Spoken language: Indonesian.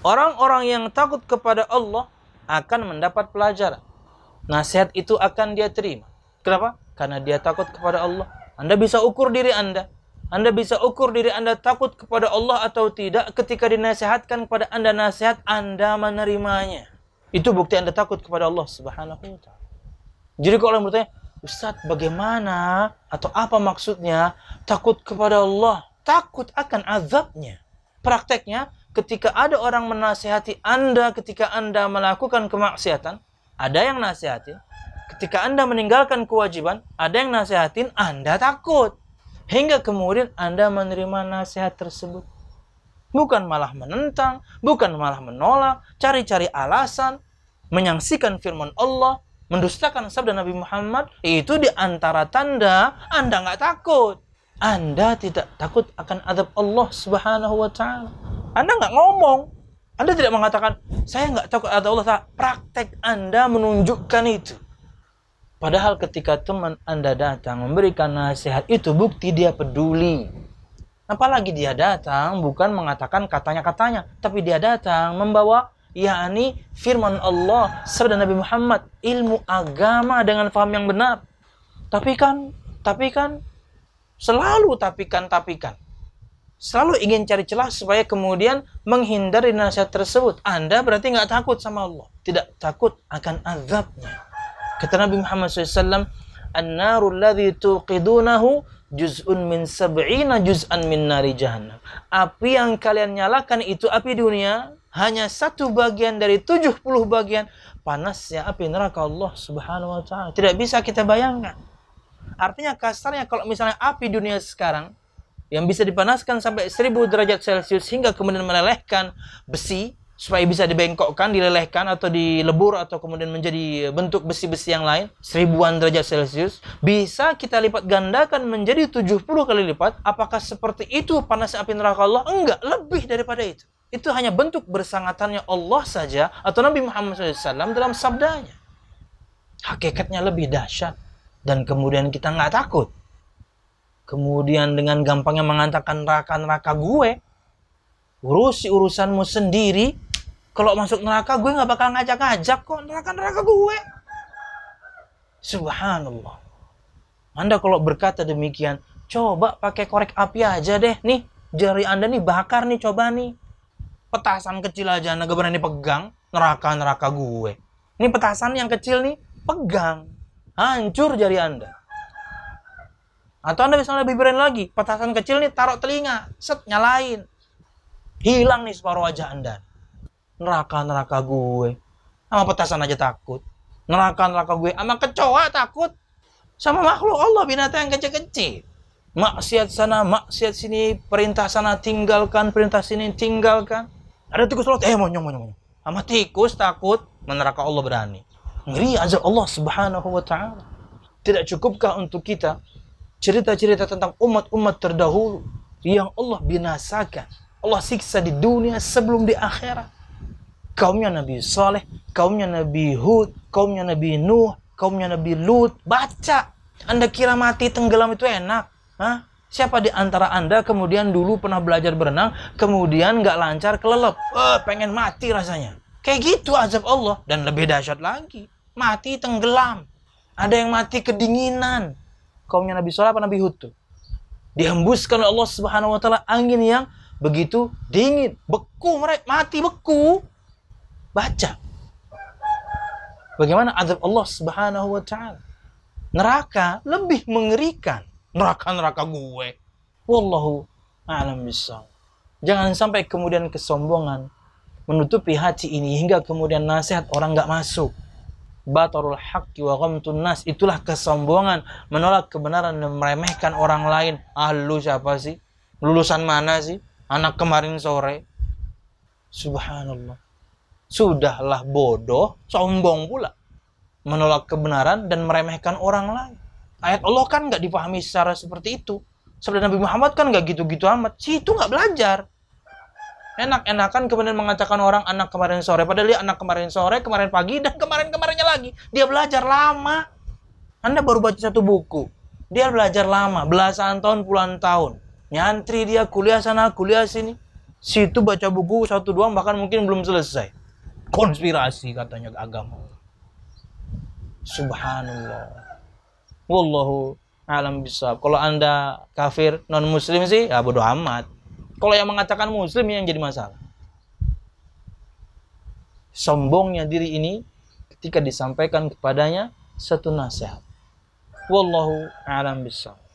Orang-orang yang takut kepada Allah akan mendapat pelajaran. Nasihat itu akan dia terima. Kenapa? Karena dia takut kepada Allah. Anda bisa ukur diri Anda. Anda bisa ukur diri Anda takut kepada Allah atau tidak ketika dinasihatkan kepada Anda nasihat Anda menerimanya. Itu bukti Anda takut kepada Allah Subhanahu wa taala. Jadi kalau orang bertanya, Ustaz, bagaimana atau apa maksudnya takut kepada Allah? Takut akan azabnya. Prakteknya, ketika ada orang menasihati Anda ketika Anda melakukan kemaksiatan, ada yang nasihati. Ketika Anda meninggalkan kewajiban, ada yang nasihatin, Anda takut. Hingga kemudian Anda menerima nasihat tersebut. Bukan malah menentang, bukan malah menolak, cari-cari alasan, menyaksikan firman Allah, mendustakan sabda Nabi Muhammad itu di antara tanda Anda nggak takut. Anda tidak takut akan adab Allah Subhanahu wa taala. Anda nggak ngomong. Anda tidak mengatakan saya nggak takut adab Allah. Praktek Anda menunjukkan itu. Padahal ketika teman Anda datang memberikan nasihat itu bukti dia peduli. Apalagi dia datang bukan mengatakan katanya-katanya, tapi dia datang membawa yakni firman Allah sabda Nabi Muhammad ilmu agama dengan faham yang benar tapi kan tapi kan selalu tapikan tapikan selalu ingin cari celah supaya kemudian menghindari nasihat tersebut anda berarti nggak takut sama Allah tidak takut akan azabnya kata Nabi Muhammad SAW an-narul ladhi tuqidunahu juz'un min sab'ina juz'an min nari jahannam api yang kalian nyalakan itu api dunia hanya satu bagian dari 70 bagian panasnya api neraka Allah Subhanahu wa taala. Tidak bisa kita bayangkan. Artinya kasarnya kalau misalnya api dunia sekarang yang bisa dipanaskan sampai 1000 derajat Celcius hingga kemudian melelehkan besi supaya bisa dibengkokkan, dilelehkan atau dilebur atau kemudian menjadi bentuk besi-besi yang lain, seribuan derajat Celcius, bisa kita lipat gandakan menjadi 70 kali lipat. Apakah seperti itu panas api neraka Allah? Enggak, lebih daripada itu itu hanya bentuk bersangatannya Allah saja atau Nabi Muhammad SAW dalam sabdanya. Hakikatnya lebih dahsyat dan kemudian kita nggak takut. Kemudian dengan gampangnya mengatakan neraka-neraka gue, urusi urusanmu sendiri. Kalau masuk neraka gue nggak bakal ngajak-ngajak kok neraka-neraka gue. Subhanallah. Anda kalau berkata demikian, coba pakai korek api aja deh. Nih, jari Anda nih bakar nih, coba nih petasan kecil aja anda berani pegang neraka neraka gue ini petasan yang kecil nih pegang hancur jari anda atau anda bisa lebih berani lagi. Petasan kecil nih taruh telinga. Set nyalain. Hilang nih separuh wajah anda. Neraka neraka gue. Sama petasan aja takut. Neraka neraka gue sama kecoa takut. Sama makhluk Allah binatang yang kecil-kecil. Maksiat sana maksiat sini perintah sana tinggalkan perintah sini tinggalkan. Ada tikus lewat, eh monyong, monyong, monyong. Sama tikus takut, meneraka Allah berani. Ngeri azab Allah subhanahu wa ta'ala. Tidak cukupkah untuk kita cerita-cerita tentang umat-umat terdahulu yang Allah binasakan. Allah siksa di dunia sebelum di akhirat. Kaumnya Nabi Saleh, kaumnya Nabi Hud, kaumnya Nabi Nuh, kaumnya Nabi Lut. Baca. Anda kira mati tenggelam itu enak? Hah? Siapa di antara Anda kemudian dulu pernah belajar berenang, kemudian nggak lancar kelelep? Eh, pengen mati rasanya. Kayak gitu azab Allah. Dan lebih dahsyat lagi. Mati tenggelam. Ada yang mati kedinginan. Kaumnya Nabi Soleh apa Nabi Hud tuh? Dihembuskan Allah Subhanahu wa taala angin yang begitu dingin, beku mereka mati beku. Baca. Bagaimana azab Allah Subhanahu wa taala? Neraka lebih mengerikan neraka-neraka gue. Wallahu a'lam bishawab. Jangan sampai kemudian kesombongan menutupi hati ini hingga kemudian nasihat orang nggak masuk. Batarul haqqi wa ghamtun nas. Itulah kesombongan, menolak kebenaran dan meremehkan orang lain. Ah lu siapa sih? Lulusan mana sih? Anak kemarin sore. Subhanallah. Sudahlah bodoh, sombong pula. Menolak kebenaran dan meremehkan orang lain ayat Allah kan nggak dipahami secara seperti itu. Sebenarnya Nabi Muhammad kan nggak gitu-gitu amat. Si itu nggak belajar. Enak-enakan kemudian mengatakan orang anak kemarin sore. Padahal dia anak kemarin sore, kemarin pagi, dan kemarin-kemarinnya lagi. Dia belajar lama. Anda baru baca satu buku. Dia belajar lama, belasan tahun, puluhan tahun. Nyantri dia kuliah sana, kuliah sini. Situ baca buku satu dua bahkan mungkin belum selesai. Konspirasi katanya agama. Subhanallah. Wallahu alam bisa. Kalau Anda kafir non muslim sih ya bodoh amat. Kalau yang mengatakan muslim yang jadi masalah. Sombongnya diri ini ketika disampaikan kepadanya satu nasihat. Wallahu a'lam bishawab.